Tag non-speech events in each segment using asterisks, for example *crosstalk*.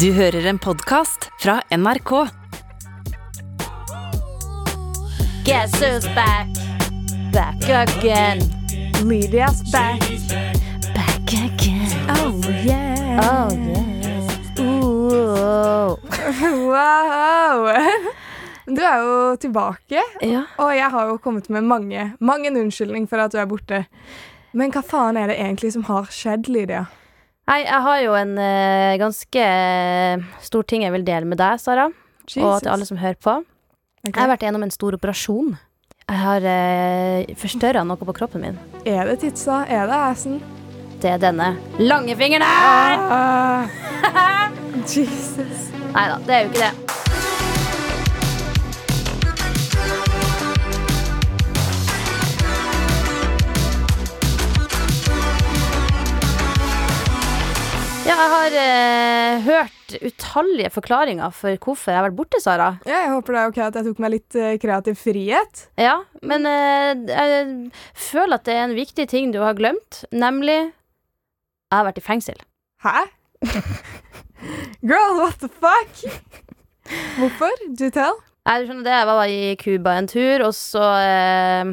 Du hører en podkast fra NRK. Guess who's back? Back again. Lydia's back. Back again. Oh yeah. Oh yeah. Ooh. *laughs* Wow. Du er jo tilbake, Ja. og jeg har jo kommet med mange, mange unnskyldning for at du er borte. Men hva faen er det egentlig som har skjedd, Lydia? Nei, jeg har jo en uh, ganske eh, stor ting jeg vil dele med deg, Sara. Og til alle som hører på. Okay. Jeg har vært gjennom en stor operasjon. Jeg har uh, forstørra noe på kroppen min. Er det titsa? Er det assen? Det er denne langefingeren Ah, *laughs* Jesus. Nei da, det er jo ikke det. Jeg har eh, hørt utallige forklaringer for hvorfor jeg har vært borte, Sara. Ja, jeg håper det er ok at jeg tok meg litt eh, kreativ frihet. Ja, men eh, jeg føler at det er en viktig ting du har glemt, nemlig jeg har vært i fengsel. Hæ? Girl, what the fuck? Hvorfor? Do tell? Nei, du skjønner det, jeg var i Cuba en tur, og så eh,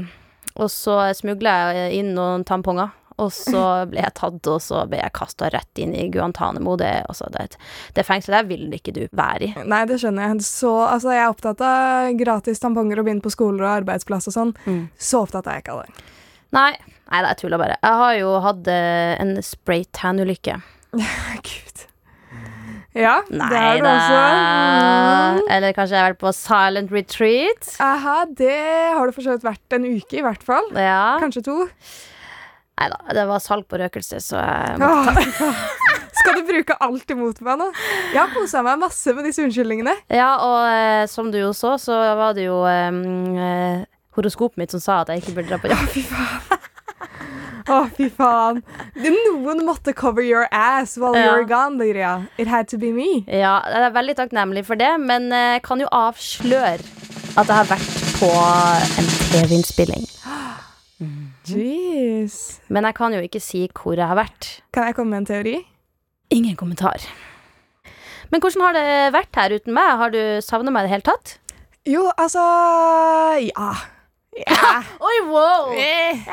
Og så smugla jeg inn noen tamponger. Og så ble jeg tatt, og så ble jeg kasta rett inn i Guantánamo. Det, altså, det, det fengselet der vil ikke du være i. Nei, det skjønner jeg. Så, altså, jeg er opptatt av gratis tamponger og bind på skoler og arbeidsplass og sånn. Mm. Så opptatt er jeg ikke av det. Nei, nei det er tuller bare. Jeg har jo hatt eh, en spraytan-ulykke. *laughs* Gud. Ja, Nei det har du også. Mm. Eller kanskje jeg har vært på silent retreat. Aha, det har du for så vidt vært en uke, i hvert fall. Ja. Kanskje to. Nei da, det var salg på røkelse, så jeg må ta. *laughs* Skal du bruke alt imot meg nå? Jeg har kosa meg masse med disse unnskyldningene. Ja, og eh, som du jo så, så var det jo eh, eh, horoskopet mitt som sa at jeg ikke burde dra på *laughs* jobb. Fy faen. Å, fy faen. Noen måtte cover your ass while Ja. you're gone, Lydia. It had to be me. Ja, jeg er veldig takknemlig for det, men jeg kan jo avsløre at jeg har vært på en TV-innspilling. Jeez. Men jeg kan jo ikke si hvor jeg har vært. Kan jeg komme med en teori? Ingen kommentar. Men hvordan har det vært her uten meg? Har du savna meg i det hele tatt? Jo, altså Ja. ja. *laughs* Oi, wow! Eh,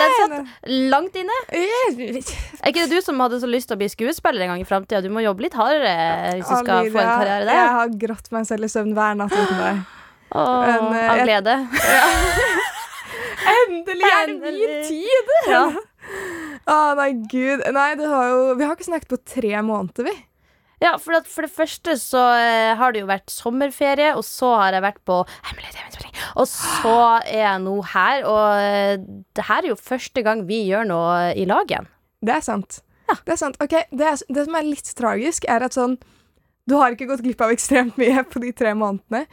Den satt langt inne. eh, Er ikke det du som hadde så lyst til å bli skuespiller en gang i framtida? Du må jobbe litt hardere hvis du skal få en karriere der. Jeg har grått meg selv i søvn hver natt uten deg. Åh, Men, eh, av glede. *laughs* Endelig er det min tid! *laughs* Ja. Å, nei, gud. Nei, det har jo Vi har ikke snakket på tre måneder, vi. Ja, for, at for det første så eh, har det jo vært sommerferie, og så har jeg vært på. Og så er jeg nå her, og eh, det her er jo første gang vi gjør noe i lag igjen. Det er sant. Det er sant. Ok, det, er, det som er litt tragisk, er at sånn Du har ikke gått glipp av ekstremt mye på de tre månedene.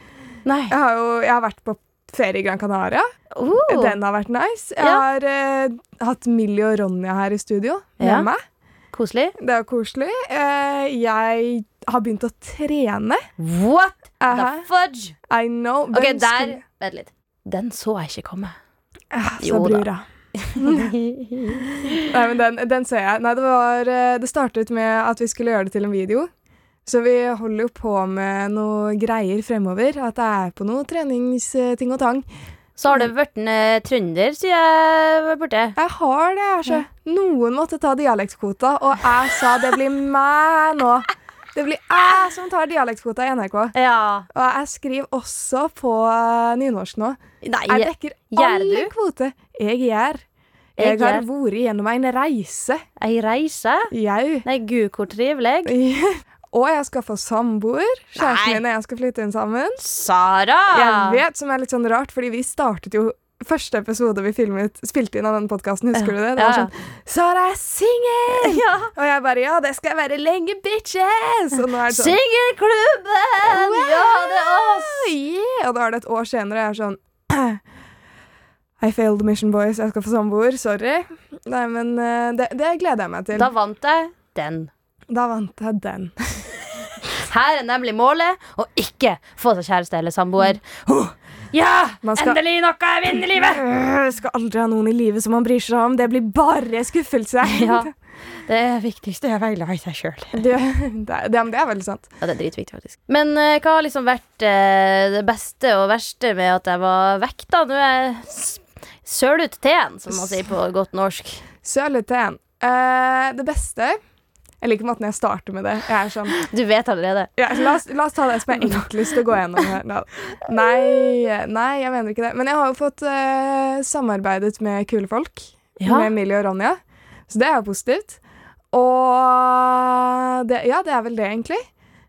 Jeg har jo jeg har vært på ferie i Gran Canaria. Oh. Den har vært nice. Jeg Ja. har uh, hatt Millie og Ronja her i studio med Ja. meg. Koselig. Det er koselig. Uh, jeg har begynt å trene. What the Aha, fudge? I know. Ok, Hvem der skulle- Vent litt. Den så jeg ikke komme. Uh, Jo sa da. *laughs* Nei, men den, den ser jeg. Nei, det var Det startet med at vi skulle gjøre det til en video. Så vi holder jo på med noe greier fremover. At det er på noe treningsting og tang. Så har det vært en eh, trønder, sier jeg var borte. Jeg har det, altså. Noen måtte ta dialektkvota, og jeg sa det blir meg nå. Det blir jeg som tar dialektkvota i NRK. Ja. Og jeg skriver også på eh, nynorsk nå. Nei, Jeg dekker alle du? kvoter. Jeg gjør. Jeg Jeg har vært gjennom en reise. ei reise? Jau. Nei, gud, hvor trivelig. *laughs* Og jeg skal få samboer. Kjæresten min og jeg skal flytte inn sammen. Sara! Jeg vet, som er litt sånn rart, fordi vi startet jo Første episode vi filmet, spilte inn av den podkasten, husker du det? Det var Ja. sånn 'Sara er singel!' Ja. Og jeg bare 'Ja, det skal jeg være lenge, bitches!' Og nå er det sånn Singelklubben! Ja, det er oss! yeah! Og da er det et år senere, og jeg er sånn *clears throat* I failed mission, boys. Jeg skal få samboer. Sorry. Nei, men eh, det, det gleder jeg meg til. Da vant jeg den. Da vant jeg den. *laughs* Her er nemlig målet å ikke få seg kjæreste eller samboer. Huh. Ja! Skal- Endelig noe jeg vinner i livet! Øh, Skal aldri ha noen i livet som man bryr seg om. Det blir bare skuffelse. *laughs* Ja. Det viktigste er å være glad i seg sjøl. Det, det, det, er veldig sant. Ja, det er dritviktig, faktisk. Men eh, hva har liksom vært eh, det beste og verste med at jeg var vekk, da? Nå er jeg s- søl ut teen, som man sier på godt norsk. Sørleteen. Uh, det beste Jeg liker måten jeg starter med det. Jeg sånn Du vet allerede. ja, la, oss, la oss ta det som er *laughs* enklest å gå gjennom her. Nei, nei, jeg mener ikke det. Men jeg har jo fått uh, samarbeidet med kule folk. Ja. Med Emilie og Ronja. Så det er jo positivt. Og det, Ja, det er vel det, egentlig.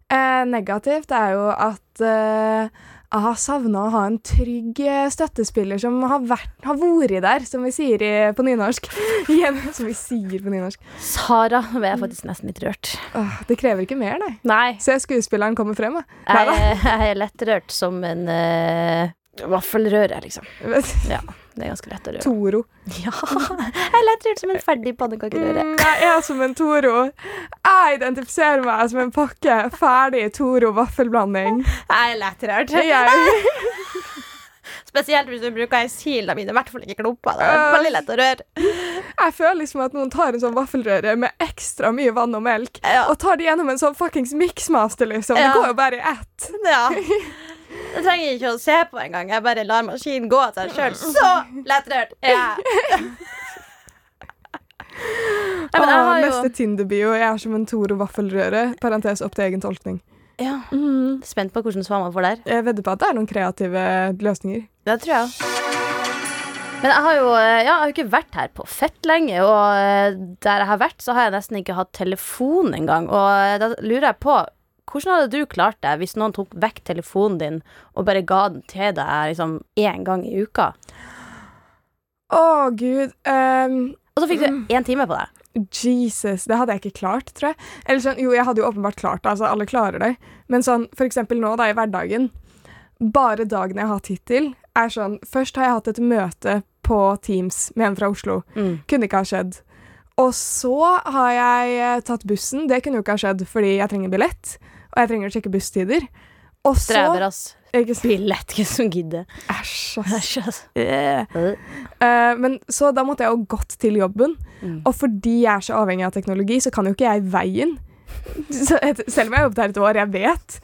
Uh, negativt er jo at eh, jeg har savna å ha en trygg eh, støttespiller som har vært har vært der, som vi sier på nynorsk. *laughs* Som vi sier på nynorsk. Sara ble jeg faktisk nesten litt rørt. Åh, det krever ikke mer, nei. Nei. Se skuespilleren komme frem. Jeg, jeg er lett rørt som en uh, vaffelrøre, liksom. *laughs* Ja, Det er ganske lett å røre. Toro. *laughs* Ja. Jeg er lettrørt som en ferdig pannekakerøre. Mm, jeg er som en Toro. Jeg identifiserer meg som en pakke ferdig Toro vaffelblanding. Jeg er lettrørt. rørt Spesielt hvis du bruker ei sil. av mine, i hvert fall ikke klumper. Det er veldig lett å røre. jeg føler liksom at noen tar en sånn vaffelrøre med ekstra mye vann og melk, Ja. og tar det gjennom en sånn fuckings mixmaster, liksom. Ja. Det går jo bare i ett. Ja. *laughs* Det trenger jeg ikke å se på engang. Jeg bare lar maskinen gå av seg sjøl. Så lettrørt er jeg. *laughs* Ja, men jeg har jo Neste Tinder-bio. Jeg er som en Toro vaffelrøre. Parentes opp til egen tolkning. ja. Spent på hvordan svar man får der. Jeg vedder på at det er noen kreative løsninger. Det tror jeg. Men jeg har jo eh, ja, jeg har ikke vært her på fett lenge, og eh, der jeg har vært, så har jeg nesten ikke hatt telefon engang. Og eh, da lurer jeg på hvordan hadde du klart det hvis noen tok vekk telefonen din og bare ga den til deg liksom én gang i uka? Å, gud. Um, Og så fikk du én time på deg. Jesus, det hadde jeg ikke klart, tror jeg. Eller sånn, jo, jeg hadde jo åpenbart klart det, altså alle klarer det. Men sånn, for eksempel nå da, i hverdagen, bare dagene jeg har hatt hittil, er sånn, først har jeg hatt et møte på Teams med en fra Oslo. Mm. Kunne ikke ha skjedd. Og så har jeg eh, tatt bussen, det kunne jo ikke ha skjedd fordi jeg trenger billett, og jeg trenger å sjekke busstider. Og så... Streber, ass. Ikke Billett, hvem som gidder? Æsj, ass. Øh. Eh, men så da måtte jeg jo gått til jobben, Mm. og fordi jeg er så avhengig av teknologi, så kan jo ikke jeg veien. *laughs* Så selv om jeg har jobbet her et år, jeg vet.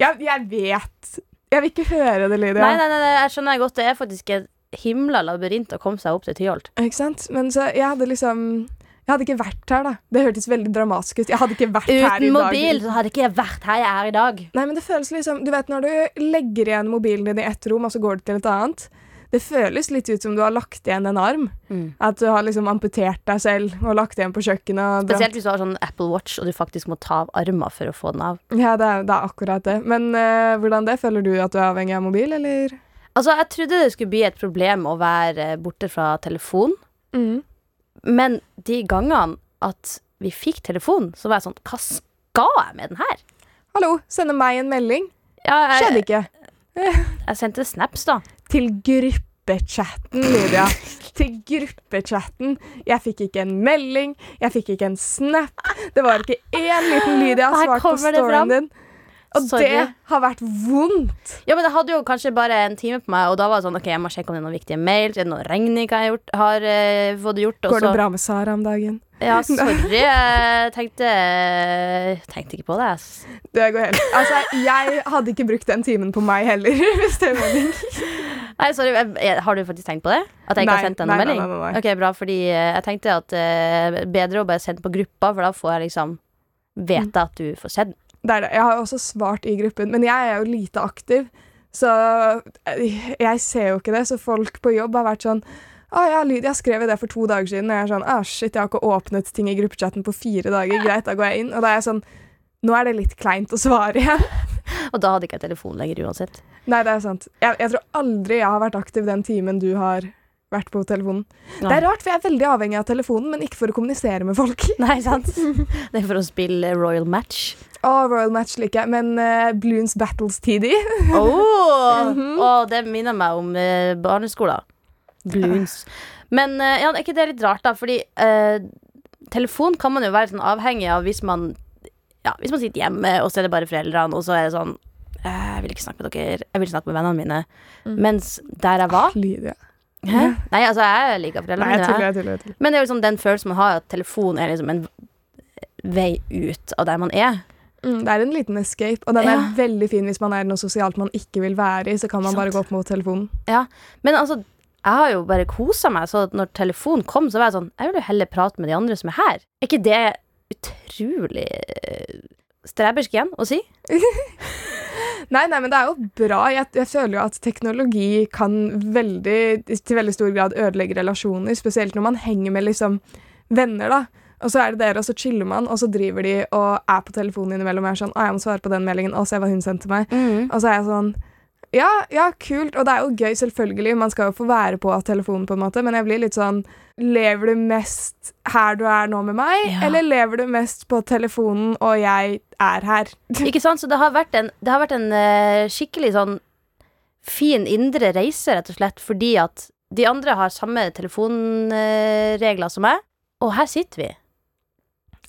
Jeg, jeg vet. Jeg vil ikke høre det, Lydia. Nei, nei, nei, jeg skjønner godt. Det er faktisk et himla labyrint å komme seg opp til Tyholt. Ikke sant? Men så jeg hadde liksom Jeg hadde ikke vært her, da. Det hørtes veldig dramatisk ut. Jeg hadde ikke vært her i Uten dag. mobil så hadde ikke jeg vært her jeg er i dag. Nei, men det føles liksom Du vet når du legger igjen mobilen din i ett rom, og så går du til et annet. Det føles litt ut som du har lagt igjen en arm. At du har liksom amputert deg selv og lagt igjen på kjøkkenet. Spesielt hvis du har sånn Apple Watch og du faktisk må ta av armen for å få den av. Ja, det er, det er akkurat det. Men uh, hvordan det? Føler du at du er avhengig av mobil, eller? Altså, Jeg trodde det skulle bli et problem å være borte fra telefon, Mm. Men de gangene at vi fikk telefon, så var jeg sånn Hva skal jeg med den her? Hallo, sende meg en melding. Ja, Skjedde ikke. *laughs* jeg sendte snaps, da. Til gruppechatten, Lydia. Til gruppechatten. Jeg fikk ikke en melding, jeg fikk ikke en snap. Det var ikke én liten Lydia Her svart på kommer det fram. storyen din. Og Sorry. det har vært vondt. Ja, men jeg hadde jo kanskje bare en time på meg, og da var det sånn OK, jeg må sjekke om det er noen viktige mails, er det noen regninger jeg gjort, har uh, fått gjort. Går det bra med Sara om dagen? Ja, *laughs* sorry. Jeg tenkte Tenkte ikke på det. ass. Det går helt Altså, jeg hadde ikke brukt den timen på meg heller, *laughs* hvis det er mening. Nei, sorry. Har du faktisk tenkt på det? At jeg ikke Nei, har sendt deg noen melding? nei, nei, nei. Ok, bra, fordi eh, jeg tenkte at uh, bedre å bare sende på gruppa, for da får jeg liksom vite at du får sett. Det det. Jeg har også svart i gruppen, men jeg er jo lite aktiv. Så eh, jeg ser jo ikke det. Så folk på jobb har vært sånn Å ja, Lydia skrev det for to dager siden. Og jeg er sånn Å shit, jeg har ikke åpnet ting i gruppechatten på fire dager. Greit, da går jeg inn. Og da er jeg sånn Nå er det litt kleint å svare igjen. Og da hadde ikke jeg telefon lenger uansett. Nei, det er sant. Jeg, jeg tror aldri jeg har vært aktiv den timen du har vært på telefonen. Det er rart, for jeg er veldig avhengig av telefonen, men ikke for å kommunisere med folk. *laughs* Nei, sant? Det er for å spille Royal Match. Å, Royal Match liker jeg, men uh, Bloons Battles tidig Oh, *laughs* mm -hmm. oh, det minner meg om uh, barneskolen. Bloons. Men uh, ja, er ikke det litt rart, da? Fordi uh, telefon kan man jo være sånn avhengig av hvis man Ja, hvis man sitter hjemme, og så er det bare foreldrene, og så er det sånn Jeg vil ikke snakke med dere, jeg vil snakke med vennene mine. Mm. Mens der jeg var Lydia. Hæ? Nei, altså, jeg liker foreldrene Nei, jeg tuller, jeg. tuller. jeg tuller. Men det er jo liksom den følelsen man har, at telefonen er liksom en vei ut av der man er. Mm, det er en liten escape, og den er veldig fin hvis man er noe sosialt man ikke vil være i, så kan man bare gå opp mot telefonen. Ja, Men altså, jeg har jo bare kosa meg, så at når telefonen kom, så var jeg sånn Jeg vil jo heller prate med de andre som er her. Er ikke det utrolig eh, strebersk igjen å si? *laughs* Nei, nei, men det er jo bra. Jeg, jeg føler jo at teknologi kan veldig, til veldig stor grad ødelegge relasjoner, spesielt når man henger med liksom venner, da. Og så er det dere, og så chiller man, og så driver de og er på telefonen innimellom og er sånn 'Å, jeg må svare på den meldingen. Å, se hva hun sendte meg.' Og så er jeg sånn ja, ja, kult. Og det er jo gøy, selvfølgelig. Man skal jo få være på telefonen, på en måte, men jeg blir litt sånn Lever du mest her du er nå med meg, Ja. eller lever du mest på telefonen og jeg er her? *laughs* Ikke sant? Så det har vært en, det har vært en uh, skikkelig sånn fin indre reise, rett og slett, fordi at de andre har samme telefonregler som meg, og her sitter vi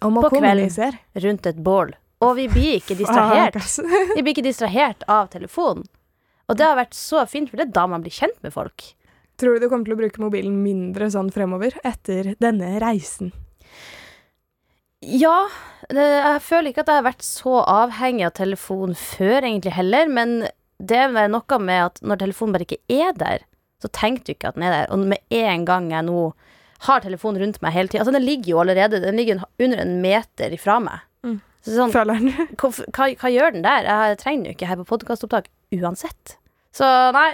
På kvelden. rundt et bål, og vi blir ikke distrahert. *laughs* Vi blir ikke distrahert av telefonen. Og det har vært så fint, for det er da man blir kjent med folk. Tror du du kommer til å bruke mobilen mindre sånn fremover etter denne reisen? Ja, det, jeg føler ikke at jeg har vært så avhengig av telefon før, egentlig heller, men det er noe med at når telefonen bare ikke er der, så tenker du ikke at den er der. Og med en gang jeg nå har telefonen rundt meg hele tida Altså, den ligger jo allerede Den ligger under en meter ifra meg. Mm. Så sånn, *laughs* hva, hva, hva gjør den der? Jeg trenger jo ikke her på podkastopptak uansett. Så nei,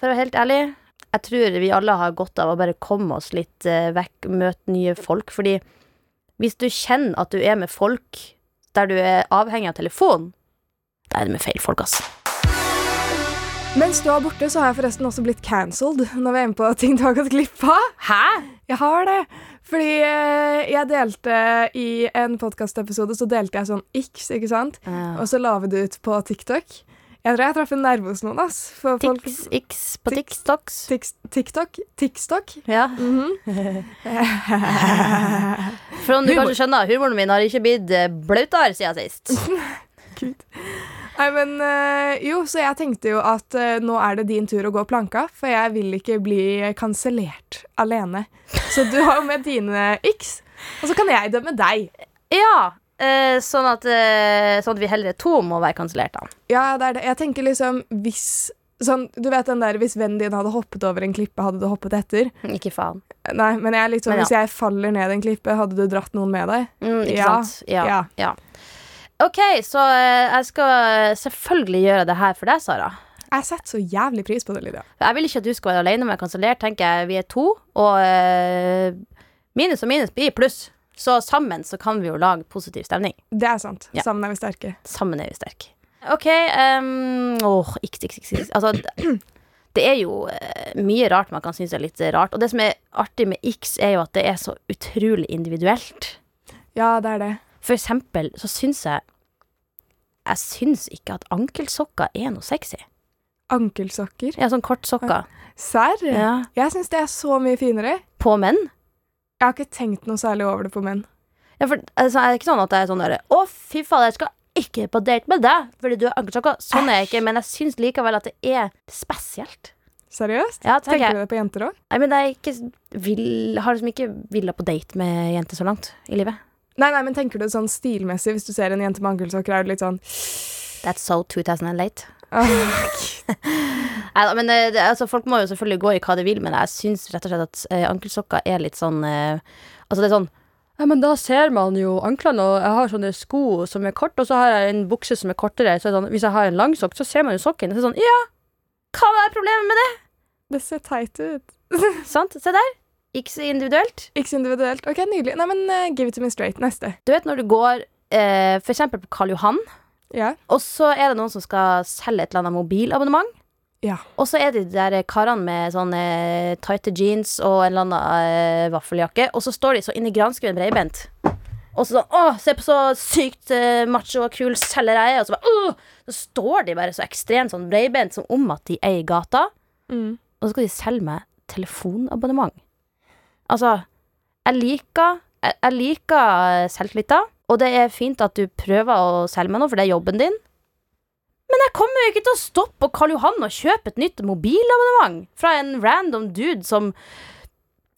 for å være helt ærlig, jeg tror vi alle har godt av å bare komme oss litt eh, vekk, møte nye folk, fordi hvis du kjenner at du er med folk der du er avhengig av telefon, da er det med feil folk, ass. Mens du er borte, så har jeg forresten også blitt cancelled når vi er inne på ting du har gått glipp av. Hæ? Jeg har det. Fordi eh, jeg delte i en podkastepisode, så delte jeg sånn X, ikke sant? Og så la vi det ut på TikTok. Jeg tror jeg traff en nerve hos noen, ass. For folk Tix, X på TikToks. TikTok? TikTok? Ja. Mhm. *laughs* For om du Humor. kanskje skjønner, humoren min har ikke blitt eh, blautere siden sist. *laughs* Gud. Nei, men øh, Jo, så jeg tenkte jo at øh, nå er det din tur å gå planka, for jeg vil ikke bli kansellert alene. Så du har jo med dine x, og så kan jeg dømme deg. Ja, eh, sånn, at, eh, sånn at vi heller to må være kansellert, da. Ja, det er det. Jeg tenker liksom hvis Sånn, du vet den der Hvis vennen din hadde hoppet over en klippe, hadde du hoppet etter? Ikke faen. Nei, men jeg er sånn Men ja. Hvis jeg faller ned en klippe, hadde du dratt noen med deg? Mm, ikke Ja, sant? Ja. ja. ja. OK, så eh, jeg skal selvfølgelig gjøre det her for deg, Sara. Jeg setter så jævlig pris på det, Lydia. Jeg vil ikke at du skal være alene med kansellert, tenker jeg. Vi er to, og eh, minus og minus blir pluss. Så sammen så kan vi jo lage positiv stemning. Det er sant. Ja. Sammen er vi sterke. Sammen er vi sterke. OK um, Åh, x, x, x, x. Altså, det- er jo eh, mye rart man kan synes er litt rart. Og det som er artig med X, er jo at det er så utrolig individuelt. Ja, det er det. For eksempel så syns jeg Jeg syns ikke at ankelsokker er noe sexy. Ankelsokker. Ja, sånn kortsokker. Serr? Ja. Jeg syns det er så mye finere. På menn. Jeg har ikke tenkt noe særlig over det på menn. Ja, for altså, er det ikke sånn at jeg er sånn derre Å, fy faen, jeg skal ikke på date med deg fordi du har ankelsokker. Sånn er jeg ikke, men jeg syns likevel at det er spesielt. Seriøst? Ja, tenker Tenker du det på jenter òg? Jeg ikke vil, har liksom ikke villa på date med jenter så langt i livet. Nei, nei, men tenker du sånn stilmessig hvis du ser en jente med ankelsokker, er du litt sånn That's so 2008. «Åh, Nei da, men eh, det, altså, folk må jo selvfølgelig gå i hva de vil, men jeg syns rett og slett at eh, ankelsokker er litt sånn eh, Altså, det er sånn ja, men da ser man jo anklene, og jeg har sånne sko som er korte, og så har jeg en bukse som er kortere, så er det sånn, hvis jeg har en lang sokk, så ser man jo sokken. Så er det sånn, ja, hva er problemet med det? Det ser teit ut. *laughs* Sant? Se der. Ikke så individuelt. Ikke så individuelt. Ok, nydelig. Nei, men uh, give it to me straight. Neste. Du vet når du går uh, for eksempel på Karl Johan, Ja. og så er det noen som skal selge et eller annet mobilabonnement, Ja. og så er det de der karene med sånne tighte jeans og en eller annen uh, vaffeljakke, og så står de så inni granskeven breibent. Og så sånn Å, se på så sykt uh, macho og kul selger jeg er. Og så bare Åh! Så står de bare så ekstremt sånn breibent som om at de er i gata. Mm. Og så skal de selge meg telefonabonnement. Altså, jeg liker Jeg, jeg liker da og det er fint at du prøver å selge meg noe, for det er jobben din. Men jeg kommer jo ikke til å stoppe på Karl Johan og kjøpe et nytt mobilabonnement fra en random dude som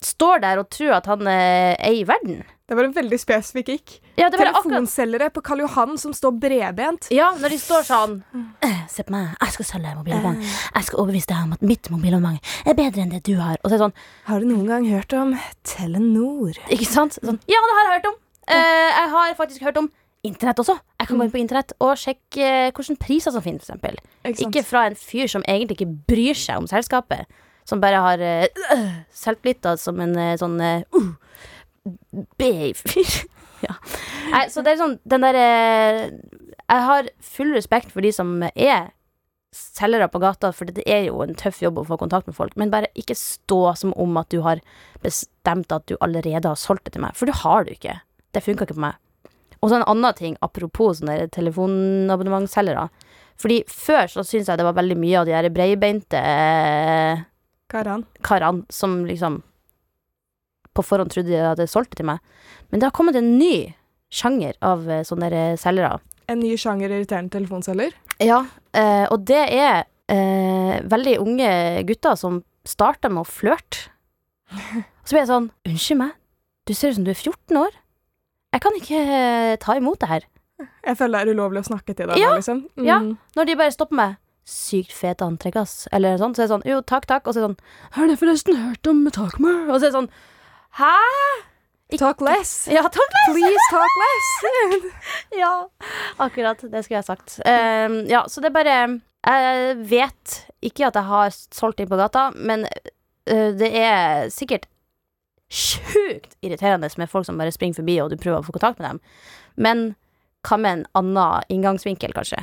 står der og tror at han eh, er i verden. Det var en veldig spesifikk ikk. Ja, det var akkurat Telefonselgere på Karl Johan som står bredbent. Ja, når de står sånn «Eh, Se på meg, jeg skal selge mobilabonnement. Jeg skal overbevise deg om at mitt mobilabonnement er bedre enn det du har. Og så er det sånn, Har du noen gang hørt om Telenor? ikke sant? Sånn, ja, det har jeg hørt om. Eh, jeg har faktisk hørt om internett også. Jeg kan gå inn på internett og sjekke eh, hvilke priser som finnes, eksempel. Ikke? Ikke fra en fyr som egentlig ikke bryr seg om selskapet. Som bare har uh, selvtillit som en eh, sånn uh, B-fyr. *laughs* ja. Nei, så det er sånn Den derre Jeg har full respekt for de som er selgere på gata, for det er jo en tøff jobb å få kontakt med folk, men bare ikke stå som om at du har bestemt at du allerede har solgt det til meg, for du har det ikke. Det funka ikke på meg. Og så en annen ting, apropos sånne der telefonabonnementsselgere. Fordi før så syns jeg det var veldig mye av de her breibeinte eh, karene som liksom på forhånd trodde de hadde solgt det til meg. Men det har kommet en ny sjanger av eh, sånne der selgere. En ny sjanger irriterende telefonselger. Ja, eh, og det er eh, veldig unge gutter som starter med å flørte. Så blir jeg sånn Unnskyld meg, du ser ut som du er 14 år. Jeg kan ikke eh, ta imot det her. Jeg føler det er ulovlig å snakke til deg Ja, liksom. Mm. ja. Når de bare stopper meg. Sykt fete antrekk, ass. Eller sånn. Så er det sånn Jo, takk, takk. Og så er det sånn Har du forresten hørt om Takk meg? Og så er det sånn Hæ? Talk less. Ja, takk. Please talk less. *laughs* Ja, akkurat. Det skulle jeg sagt. Um, ja, så det er bare Jeg vet ikke at jeg har solgt inn på gata, men uh, det er sikkert sjukt irriterende med folk som bare springer forbi, og du prøver å få kontakt med dem. Men hva med en annen inngangsvinkel, kanskje?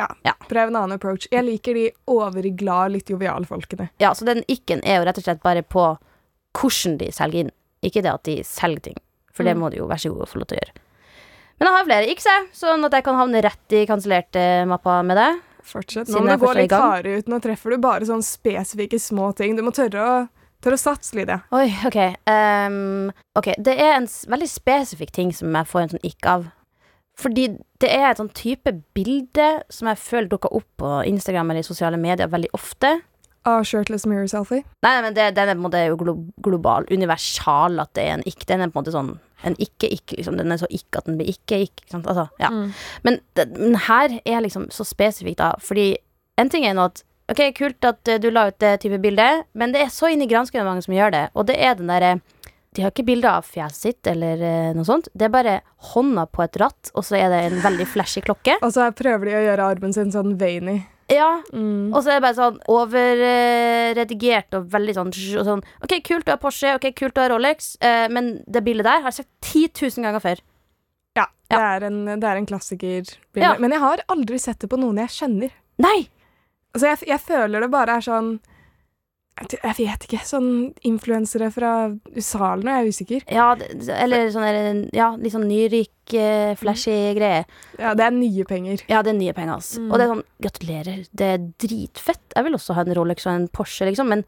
Ja, Prøv en annen approach. Jeg liker de overglade, litt joviale folkene. Ja, så den ikke-en er jo rett og slett bare på hvordan de selger inn, ikke det at de selger ting. For det Mm. må de jo være så gode å få lov til å gjøre. Men jeg har flere ikse, sånn at jeg kan havne rett i kansellerte mappa med det. Fortsett. Nå må du gå litt hardere ut. Nå treffer du bare sånn spesifikke små ting. Du må tørre å, tørre å satse, litt. Oi, ok. Um, ok, det er en veldig spesifikk ting som jeg får en sånn ikk av. Fordi det er et sånn type bilde som jeg føler dukker opp på Instagram eller i sosiale medier veldig ofte. Ah, shirtless mirror selfie. Nei, men det, den er på en måte jo glo global, universal, at det er en ikk. Den er på en måte sånn en ikke-ikk, liksom. Den er så ikk at den blir ikke-ikk. ikke? Altså, ja. Mm. Men, men her er liksom så spesifikt, da. Fordi en ting er nå at Ok, kult at eh, du la ut det type bilde, men det er så inni i mange som gjør det. Og det er den derre De har ikke bilde av fjeset sitt eller eh, noe sånt. Det er bare hånda på et ratt, og så er det en veldig flashy klokke. *laughs* Og så prøver de å gjøre armen sin sånn veiny. Ja, Mm. og så er det bare sånn overredigert og veldig sånn, og sånn Ok, kult du har Porsche, ok, kult du har Rolex, eh, men det bildet der har jeg sett 10 000 ganger før. Ja, det er en, det er en klassiker. Ja. Men jeg har aldri sett det på noen jeg kjenner. Nei! Altså, jeg, jeg føler det bare er sånn Jeg vet ikke. Sånn influensere fra USA eller noe. Jeg er usikker. Ja, eller sånn ja, litt sånn nyrik, eh, flashy greie. Ja, det er nye penger. Ja, det er nye penger, altså. Mm. Og det er sånn, gratulerer, det er dritfett. Jeg vil også ha en Rolex og en Porsche, liksom, men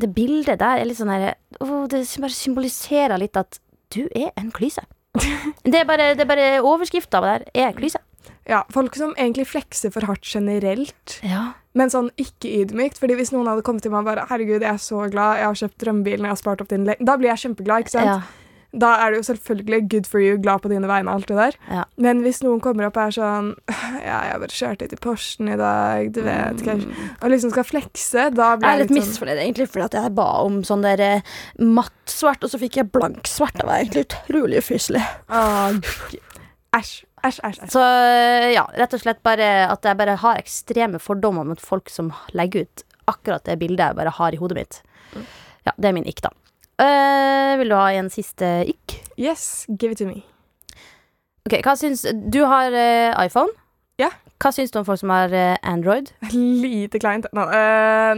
det bildet der er litt sånn her oh, det bare symboliserer litt at du er en klyse. *laughs* det er bare, det er bare overskrifta der er klyse. Ja, Folk som egentlig flekser for hardt generelt, Ja. Men sånn ikke ydmykt. Fordi hvis noen hadde kommet til meg og bare 'Herregud, jeg er så glad. Jeg har kjøpt drømmebilen. Jeg har spart opp din le-» Da blir jeg kjempeglad, ikke sant? Ja. Da er det jo selvfølgelig good for you, glad på dine vegne, alt det der. Ja. Men hvis noen kommer opp og er sånn Ja, jeg bare kjørte hit i Porschen i dag, du vet kanskje Og liksom skal flekse, da blir Jeg litt sånn... jeg litt litt sånn misfornøyd, egentlig, fordi jeg ba om sånn der eh, mattsvart, og så fikk jeg blank svart. Det var egentlig utrolig ufyselig. «Ah, Æsj. Æsj, æsj. æsj. Så ja, rett og slett bare at jeg bare har ekstreme fordommer mot folk som legger ut akkurat det bildet jeg bare har i hodet mitt. Ja, det er min ikk, da. Uh, vil du ha en siste ikk? Yes, give it to me. Ok, hva syns Du har uh, iPhone. Ja. Hva syns du om folk som har uh, Android? *laughs* Lite kleint. No,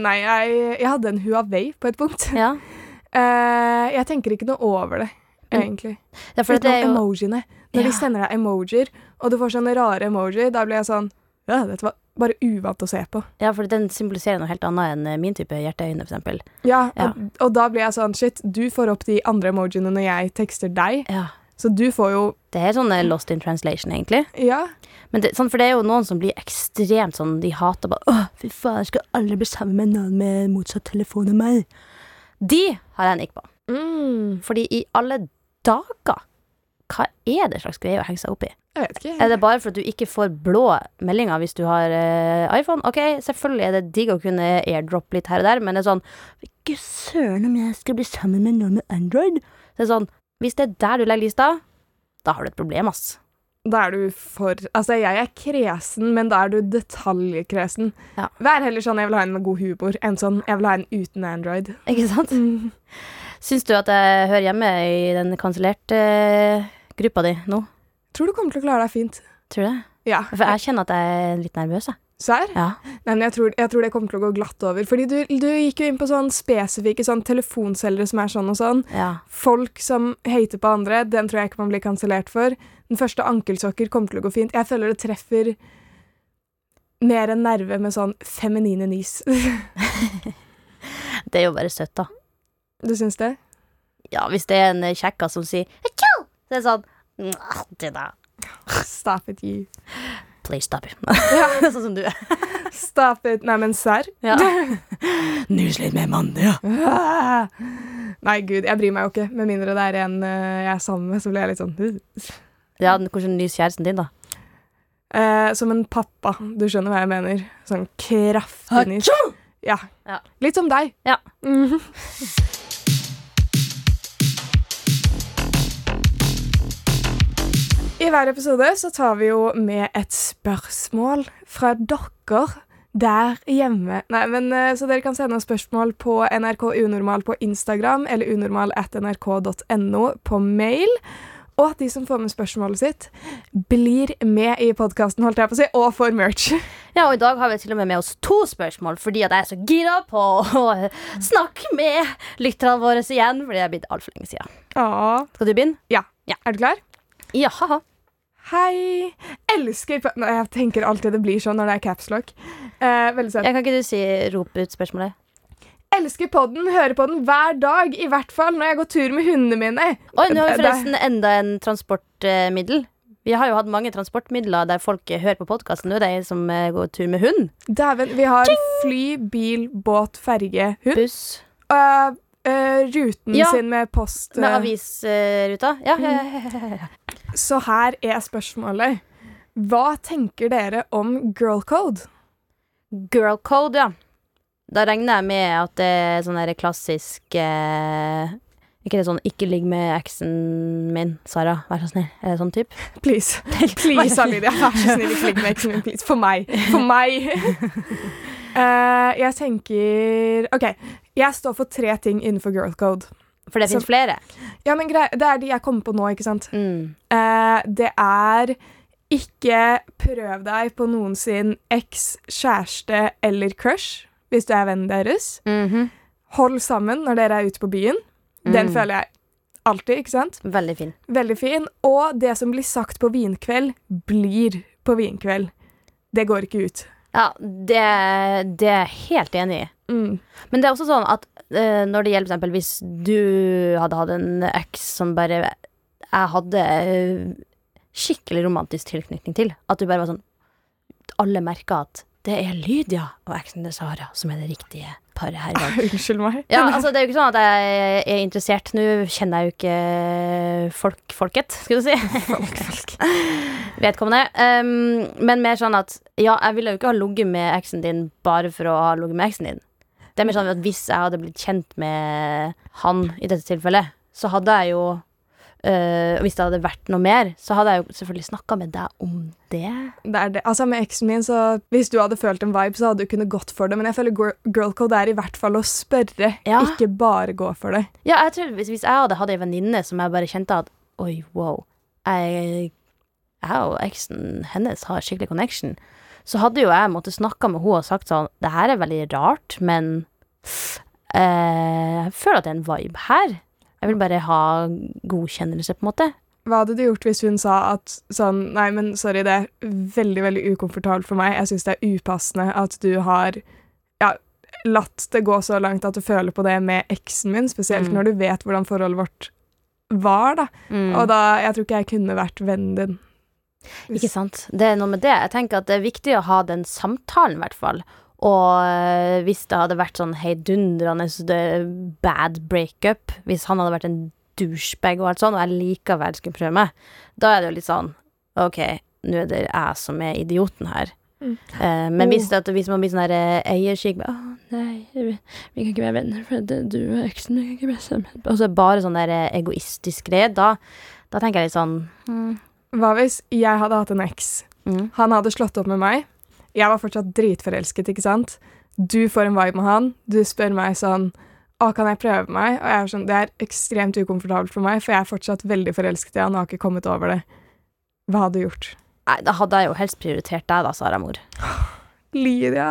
nei, jeg, jeg hadde en Huawei på et punkt. Ja, jeg tenker ikke noe over det, Mm. egentlig. ja Utenom jo emojiene. Når de sender deg emojier, og du får sånne rare emojier, da blir jeg sånn Ja, dette var bare uvant å se på. Ja, for den symboliserer noe helt annet enn eh, min type hjerteøyne, eksempel. Ja, Ja. Og, og da blir jeg sånn Shit, du får opp de andre emojiene når jeg tekster deg. Ja. Så du får jo Det er sånn eh, lost in translation, egentlig. Ja. Men det, sånn, for det er jo noen som blir ekstremt sånn De hater bare Åh, fy faen, jeg skal aldri bli sammen med noen med motsatt telefon enn meg. De har jeg en nikk på. Mm. Fordi i alle dager Hva er det slags greie å henge seg opp i? Jeg vet ikke. Er det bare for at du ikke får blå meldinger hvis du har eh, iPhone? Ok, selvfølgelig er det digg å kunne airdrop litt her og der, men det er sånn Ikke søren om jeg skal bli sammen med noen med Android. Det er sånn Hvis det er der du legger lista, da har du et problem, ass. Da er du for Altså, jeg er kresen, men da er du detaljkresen. Ja. Vær heller sånn 'jeg vil ha en med god humor', enn sånn 'jeg vil ha en uten Android'. Ikke sant? Mm. Syns du at jeg hører hjemme i den kansellerte eh, gruppa di nå? Tror du kommer til å klare deg fint. Tror du det? Ja. For jeg kjenner at jeg er litt nervøs, jeg. Serr? Ja. Nei, men jeg tror, jeg tror det kommer til å gå glatt over. Fordi du, du gikk jo inn på sånn spesifikke sånn telefonselgere som er sånn og sånn. ja. Folk som hater på andre, den tror jeg ikke man blir kansellert for. Den første ankelsokker kommer til å gå fint. Jeg føler det treffer mer enn nerve med sånn feminine nys. *laughs* *laughs* Det er jo bare søtt, da. Du syns det? Ja, hvis det er en kjekka kjekkas som sier «Tjo!» Så er det sånn «Mwah, det da. Stop it, you. Please stop it. Ja, *laughs* sånn som du er. stop it. Nei, men serr? Ja. *laughs* Nys litt mer mann, ja. *laughs* Nei, gud, jeg bryr meg jo ikke. Med mindre det er en eh, jeg er sammen med, så blir jeg litt sånn. Ja, hvordan nys kjæresten din, da? eh, Som en pappa. Du skjønner hva jeg mener. Sånn kraftig nys. Ja. Ja. Litt som deg. Ja. Mhm. I hver episode så tar vi jo med et spørsmål fra dere der hjemme. Nei, men eh, Så dere kan sende oss spørsmål på NRK Unormal på Instagram eller unormal at nrk.no på mail. Og at de som får med spørsmålet sitt, blir med i podkasten, holdt jeg på å si, og får merch. Ja, og i dag har vi til og med med oss to spørsmål, fordi at jeg er så gira på å snakke med lytterne våre igjen, fordi det er blitt altfor lenge siden. Åh. Skal du begynne? Ja. Er du klar? Ja, haha. Hei! Elsker Nei, Jeg tenker alltid det blir sånn når det er capslock. Eh, veldig søtt. Jeg kan ikke du si rope ut spørsmålet? Elsker podden, hører på den hver dag, i hvert fall når jeg går tur med hundene mine. Oi, nå har vi forresten enda en transportmiddel. Vi har jo hatt mange transportmidler der folk hører på podkasten. Nå er det en som eh, går tur med hund. Dæven, vi har fly, bil, båt, ferge, hund. Buss. Uh, uh, ruten Ja. sin med post. Med uh, avisruta. Ja, ja, ja, ja, ja. Så her er spørsmålet. Hva tenker dere om girl code? Girl code, ja. Da regner jeg med at det er sånn der klassisk eh, Ikke det sånn 'ikke ligg med eksen min', Sara. Vær så snill. Er det sånn type? *laughs* *laughs* Please. Please, Alidia. Vær så snill, ikke ligg med eksen min. Please. For meg. For meg. uh, *laughs* jeg tenker OK. Jeg står for tre ting innenfor girl code. For det fins flere. Ja, men grei, Det er de jeg kommer på nå, ikke sant? Mm. Eh, det er ikke prøv deg på noen sin eks, kjæreste eller crush hvis du er vennen deres. Mhm. Hold sammen når dere er ute på byen. Den Mm. føler jeg alltid, ikke sant? Veldig fin. Veldig fin. Og det som blir sagt på vinkveld, blir på vinkveld. Det går ikke ut. Ja, det, det er jeg helt enig i. Mm. Men det er også sånn at uh, når det gjelder f.eks. hvis du hadde hatt en eks som bare jeg hadde uh, skikkelig romantisk tilknytning til, at du bare var sånn Alle merka at det er Lydia og eksen til Sara som er det riktige paret her i dag. *laughs* Unnskyld meg. Ja, altså Det er jo ikke sånn at jeg er interessert. Nå kjenner jeg jo ikke folk, folket, skal du si. *laughs* Folk, folk. *laughs* Vedkommende. Um, men mer sånn at ja, jeg ville jo ikke ha ligget med eksen din bare for å ha ligget med eksen din. Det er mer sånn at hvis jeg hadde blitt kjent med han i dette tilfellet, så hadde jeg jo øh, Hvis det hadde vært noe mer, så hadde jeg jo selvfølgelig snakka med deg om det. Det er det. Altså, med eksen min, så Hvis du hadde følt en vibe, så hadde du kunnet gått for det. Men jeg føler girlcode girl er i hvert fall å spørre, Ja. ikke bare gå for det. Ja, jeg tror hvis, hvis jeg hadde hatt ei venninne som jeg bare kjente at Oi, wow. Jeg, jeg og eksen hennes har skikkelig connection. Så hadde jo jeg måttet snakke med henne og sagt sånn Det her er veldig rart, men eh, jeg føler at det er en vibe her. Jeg vil bare ha godkjennelse, på en måte. Hva hadde du gjort hvis hun sa at sånn Nei, men sorry, det er veldig, veldig ukomfortabelt for meg. Jeg syns det er upassende at du har ja, latt det gå så langt at du føler på det med eksen min, spesielt Mm. når du vet hvordan forholdet vårt var, da. Mm. Og da Jeg tror ikke jeg kunne vært vennen din. Ikke sant. Det er noe med det. Jeg tenker at det er viktig å ha den samtalen, i hvert fall. Og øh, hvis det hadde vært sånn heidundrende bad breakup, hvis han hadde vært en douchebag og alt sånn, og jeg likevel skulle prøve meg, da er det jo litt sånn OK, nå er det jeg som er idioten her. Mm. Eh, men Oh. hvis, det, at hvis man blir sånn eh, eierskik Å, nei, vi kan ikke være venner, for det, du og eksen vi kan ikke være sammen. Og så det bare sånn der eh, egoistisk greie, da, da tenker jeg litt sånn mm, Hva hvis jeg hadde hatt en eks? mm. Han hadde slått opp med meg. Jeg var fortsatt dritforelsket, ikke sant? Du får en vibe med han. Du spør meg sånn Å, kan jeg prøve meg? Og jeg er sånn Det er ekstremt ukomfortabelt for meg, for jeg er fortsatt veldig forelsket i han og har ikke kommet over det. Hva hadde du gjort? Nei, da hadde jeg jo helst prioritert deg, da, Sara Mor. Lydia.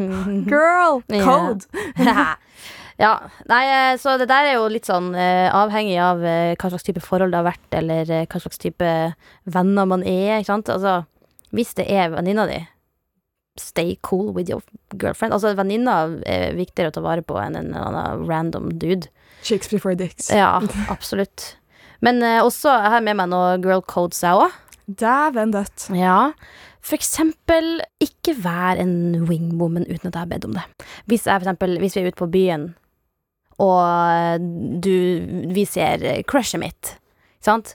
*laughs* Girl. Cold. *laughs* ja. Nei, eh, så det der er jo litt sånn eh, avhengig av eh, hva slags type forhold det har vært, eller eh, hva slags type venner man er, ikke sant. Altså, hvis det er venninna di, stay cool with your girlfriend. Altså, venninna er viktigere å ta vare på enn en annen random dude. Chicks before dicks. Ja, *laughs* absolutt. Men eh, også, jeg har med meg noe girl codes, jeg òg. Dæven dødt. Ja. For eksempel, ikke vær en wingwoman uten at jeg har bedt om det. Hvis, jeg, for eksempel, hvis vi er ute på byen, og du, vi ser crushet mitt, ikke sant?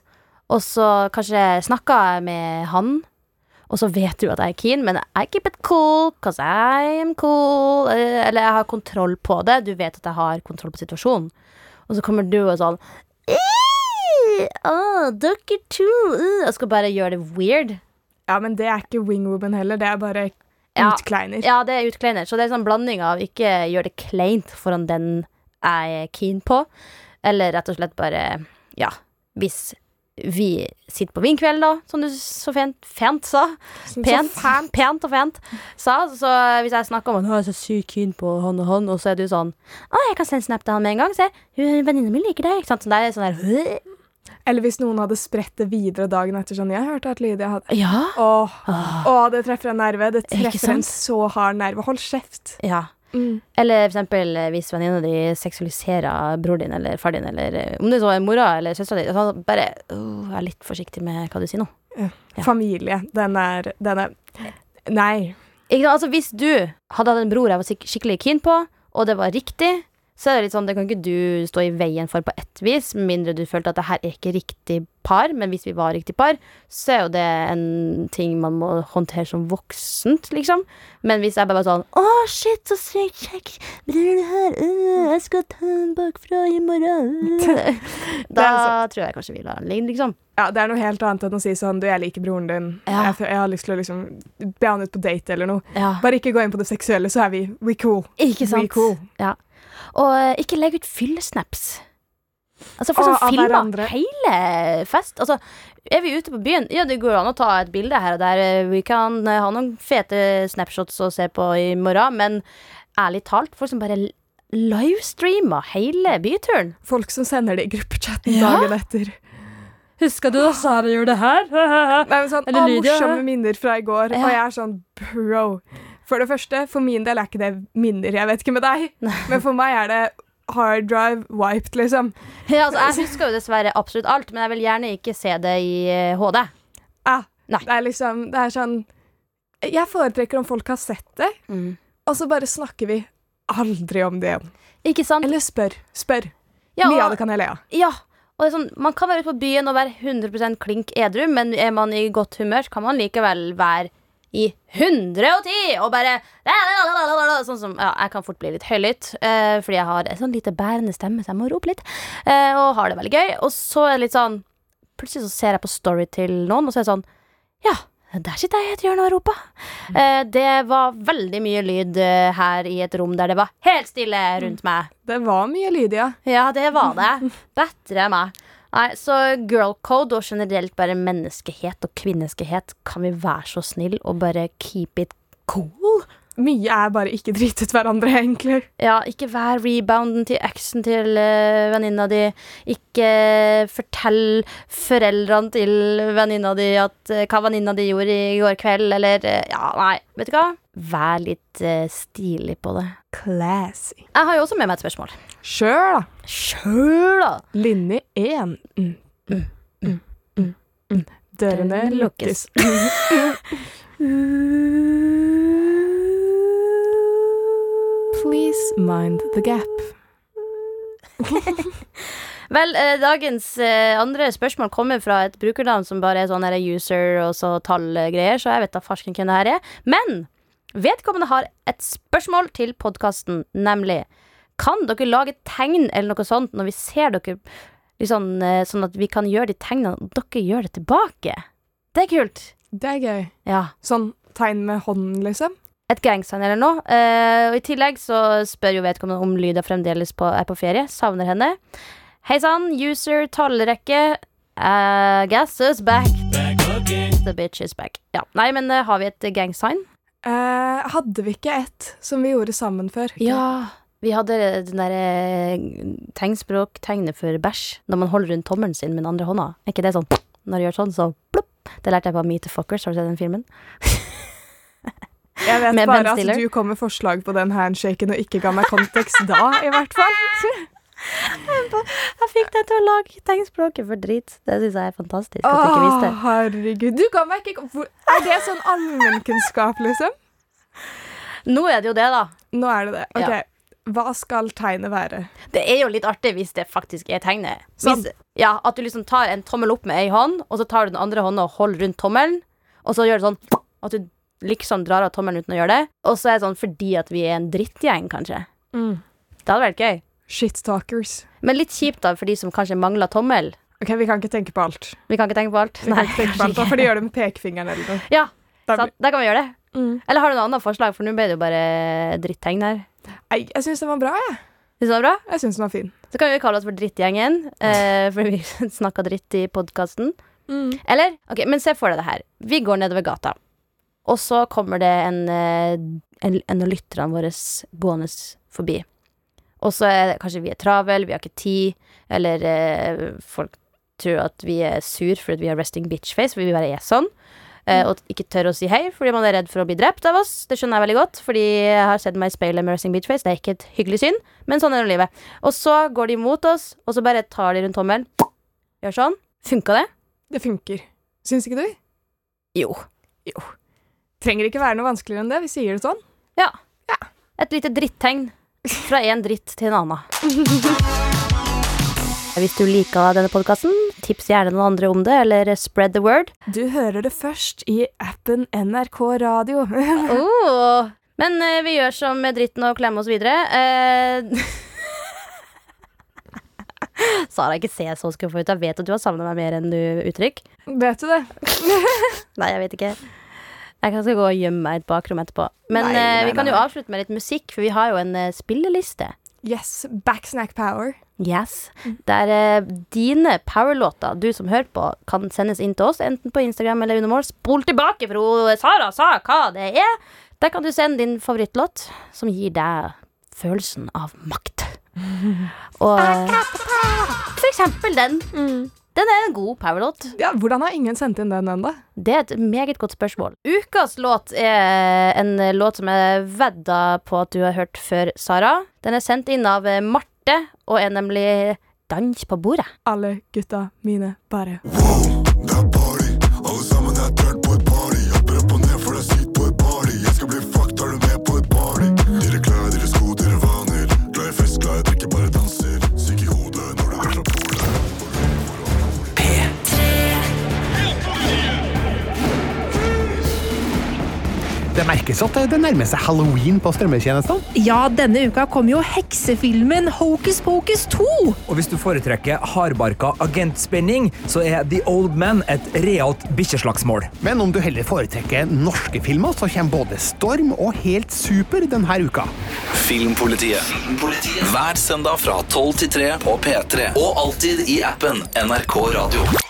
Og så kanskje snakker jeg med han, og så vet du at jeg er keen, men I keep it cool, cause I am cool. eh, Eller jeg har kontroll på det. Du vet at jeg har kontroll på situasjonen. Og så kommer du og sånn Oh, dere to uh, Jeg skal bare gjøre det weird. Ja, men det er ikke wingwoman heller. Det er bare Ja. utkleiner. Ja, det er utkleiner. Så det er en sånn blanding av ikke gjør det kleint foran den jeg er keen på, eller rett og slett bare Ja, hvis vi sitter på vinkveld, da, som du så fint, fint sa. Så Pent, fan- pent og fent sa. Så hvis jeg snakker om at jeg er så sykt keen på han og han, og så er du sånn Å, jeg kan sende snap til han med en gang. Se, venninnen venninna mi liker deg. Ikke sant? Så det er sånn der? Eller hvis noen hadde spredt det videre dagen etter sånn Jeg hørte at Lydia hadde Ja. Åh, åh, det treffer en nerve. Det treffer en så hard nerve. Hold kjeft. ja. Mm. Eller for eksempel eh, hvis venninna di seksualiserer bror din eller far din, eller eh, om det så er mora eller søstera di. Altså, bare uh, vær litt forsiktig med hva du sier nå. Ja. Familie. Den er, den er Nei. Ikke, altså, hvis du hadde hatt en bror jeg var skik- skikkelig keen på, og det var riktig, så er det litt sånn, det kan ikke du stå i veien for på ett vis, med mindre du følte at det her er ikke riktig par, men hvis vi var riktig par, så er jo det en ting man må håndtere som voksent, liksom. Men hvis jeg bare var sånn Å, shit, så sykt kjekk bror du her, uh, jeg skal ta den bakfra i morgen. uh. *laughs* da tror jeg kanskje vi lar den ligge, liksom. Ja, Det er noe helt annet enn å si sånn Du, jeg liker broren din. Ja. Jeg, jeg har lyst til å liksom be han ut på date eller noe. Ja. Bare ikke gå inn på det seksuelle, så er vi we cool. Ikke sant? We cool. Og eh, ikke legg ut fyllesnaps. Altså, folk som sånn filmer hverandre. hele fest. Altså, er vi ute på byen, ja, det går an å ta et bilde her og der. Eh, Vi kan eh, ha noen fete snapshots å se på i morgen, men ærlig talt, folk som bare livestreamer hele byturen. Folk som sender det i gruppechatten Ja. dagen etter. Husker du da Sara gjorde det her? *laughs* Nei, men sånn, Eller Lydia. morsomme minner fra i går. Ja. Og jeg er sånn bro. For det første, for min del er ikke det minner. Jeg vet ikke med deg, men for meg er det hard drive wiped, liksom. ja, altså, jeg husker jo dessverre absolutt alt, men jeg vil gjerne ikke se det i eh, HD. Ah, Nei. Det er liksom Det er sånn Jeg foretrekker om folk har sett det, og så bare snakker vi aldri om det igjen. Ikke sant? Eller spør. Spør. Ja, Mye av det kan jeg le av. Ja. Og det er sånn, man kan være ute på byen og være 100% klink edru, men er man i godt humør, så kan man likevel være i 110 og bare Sånn som Ja, jeg kan fort bli litt høylytt, eh, fordi jeg har en sånn lite bærende stemme, så jeg må rope litt. Eh, og har det veldig gøy. Og så er det litt sånn Plutselig så ser jeg på story til noen, og så er det sånn Ja, der sitter jeg i et hjørne og roper. Eh, det var veldig mye lyd eh, her i et rom der det var helt stille rundt meg. Det var mye lyd, Ja, det var det. *laughs* Bedre meg. Nei, så girl code og generelt bare menneskehet og kvinneskehet, kan vi være så snill og bare keep it cool? Mye er bare ikke dritet hverandre, egentlig. Ja, ikke vær rebounden til eksen til uh, venninna di. Ikke fortell foreldrene til venninna di at, uh, hva venninna di gjorde i går kveld, eller uh, Ja, nei, vet du hva? Vær litt uh, stilig på det. Classy. Jeg har jo også med meg et spørsmål. Sjøl, da. Sjøl, da! Linje én. Mm. Mm. Mm. Mm. Mm. Dørene Dørene lukkes. *laughs* Please mind the gap. *laughs* Vel, eh, dagens eh, andre spørsmål kommer fra et brukernavn som bare er sånn her user og så tallgreier, så jeg vet da farsken hvem det her er. Men vedkommende har et spørsmål til podkasten, nemlig Kan dere lage tegn eller noe sånt når vi ser dere liksom, eh, sånn at vi kan gjøre de tegnene, og dere gjør det tilbake? Det er kult. Det er gøy. Ja. Sånn tegn med hånden, liksom. Et gangsign eller noe. Eh, og I tillegg så spør jo vedkommende om Lyda fremdeles på, er på ferie. Savner henne. Hei sann, user tallrekke. Uh, guess is back. The bitch is back. Ja. Nei, men uh, har vi et gangsign? Eh, hadde vi ikke et som vi gjorde sammen før? Ja. Vi hadde den derre tegnspråk, tegnet for bæsj, når man holder rundt tommelen sin med den andre hånda. Er ikke det sånn når du gjør sånn, så plopp? Det lærte jeg på Meet the Fuckers. Har du sett den filmen? Jeg vet bare at du kom med forslag på den handshaken og ikke ga meg kontekst da, i hvert fall. *laughs* Jeg fikk deg til å lage tegnspråket for drit. Det syns jeg er fantastisk. At du ikke Å, herregud. Du ga meg ikke Er det sånn allmennkunnskap, liksom? Nå er det jo det, da. Nå er det det. Ok. Ja. Hva skal tegnet være? Det er jo litt artig hvis det faktisk er tegnet. Sånn. Hvis, ja, At du liksom tar en tommel opp med ei hånd, og så tar du den andre hånda og holder rundt tommelen, og så gjør du sånn at du liksom drar av tommelen uten å gjøre det. Og så er det sånn fordi at vi er en drittgjeng, kanskje. Mm. Det hadde vært gøy. Shit-talkers. Men litt kjipt da for de som kanskje mangler tommel. Ok, vi kan ikke tenke på alt. Vi kan ikke tenke på alt. Vi kan ikke tenke på alt, Da får de gjøre det med pekefingeren eller noe. Ja, Da sant? Da kan vi gjøre det. Mm. Eller har du noe annet forslag, for nå ble det jo bare drittegn her. Nei, jeg syns den var bra, jeg. Synes du det var bra? Jeg syns den var fin. Så kan vi kalle oss for Drittgjengen, eh, fordi vi *laughs* snakka dritt i podkasten. Eller? Ok, men se for deg det her. Vi går nedover gata, og så kommer det en, eh, en, en av lytterne våre gående forbi. Og så er det kanskje vi er travel, vi har ikke tid, eller eh, folk tror at vi er sur fordi vi har resting bitch face, fordi vi bare er sånn. Eh, og ikke tør å si hei fordi man er redd for å bli drept av oss. Det skjønner jeg veldig godt, fordi jeg har sett meg i speilet med resting bitch face. Det er ikke et hyggelig syn, men sånn er nå livet. Og så går de mot oss, og så bare tar de rundt tommelen. Gjør sånn. Funka det? Det funker. Syns ikke du? Jo. Jo. Trenger ikke være noe vanskeligere enn det. Vi sier det sånn. Ja. Et lite drittegn fra en dritt til en annen. Hvis du liker denne podkasten, tips gjerne noen andre om det, eller spread the word. Du hører det først i appen NRK Radio. *laughs* Oh. Men eh, vi gjør som med dritten og klemmer oss videre. Eh, *laughs* Sara, ikke se så skuffa ut. Jeg vet at du har savna meg mer enn du uttrykker. Vet du det? *laughs* Nei, jeg vet ikke. Jeg kan skal gå og gjemme meg i et bakrom etterpå. Men Nei, eh, nei, vi kan jo nei. avslutte med litt musikk, for vi har jo en eh, spilleliste. Yes. Backsnack power. Yes. Der eh, dine powerlåter, du som hører på, kan sendes inn til oss, enten på Instagram eller under mål. Spol tilbake, for hun, Sara sa hva det er. Der kan du sende din favorittlåt, som gir deg følelsen av makt. *laughs* Og eh, for eksempel den. Den er en god powerlåt. Ja, Hvordan har ingen sendt inn den ennå? Det er et meget godt spørsmål. Ukas låt er en låt som jeg vedda på at du har hørt før, Sara. Den er sendt inn av Marte, og er nemlig Dans på bordet. Alle gutta mine bare Det er party, alle sammen er tørt Det merkes at det nærmer seg halloween på strømmetjenestene. Ja, denne uka kom jo heksefilmen Hocus Pocus 2. Og hvis du foretrekker hardbarka agentspenning, så er The Old Man et realt bikkjeslagsmål. Men om du heller foretrekker norske filmer, så kommer både Storm og Helt Super denne uka. Filmpolitiet. Hver søndag fra 12 til 3 på P3. Og alltid i appen NRK Radio.